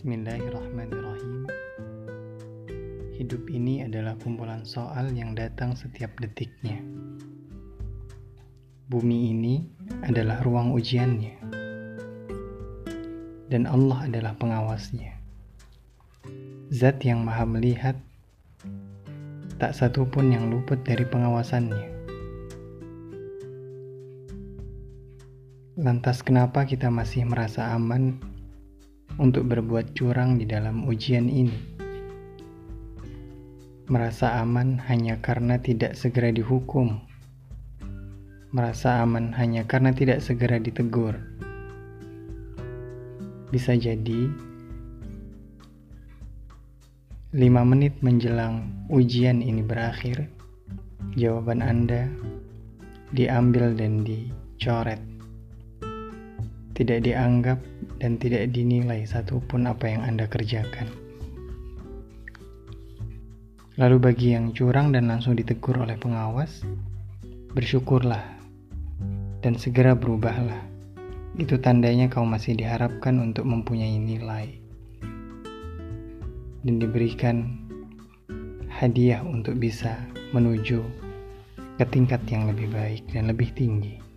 Bismillahirrahmanirrahim. Hidup ini adalah kumpulan soal yang datang setiap detiknya. Bumi ini adalah ruang ujiannya, dan Allah adalah pengawasnya. Zat yang Maha Melihat, tak satu pun yang luput dari pengawasannya. Lantas, kenapa kita masih merasa aman untuk berbuat curang di dalam ujian ini? merasa aman hanya karena tidak segera dihukum, merasa aman hanya karena tidak segera ditegur. Bisa jadi, lima menit menjelang ujian ini berakhir, jawaban Anda diambil dan dicoret, tidak dianggap dan tidak dinilai satupun apa yang Anda kerjakan. Lalu bagi yang curang dan langsung ditegur oleh pengawas, bersyukurlah dan segera berubahlah. Itu tandanya kau masih diharapkan untuk mempunyai nilai dan diberikan hadiah untuk bisa menuju ke tingkat yang lebih baik dan lebih tinggi.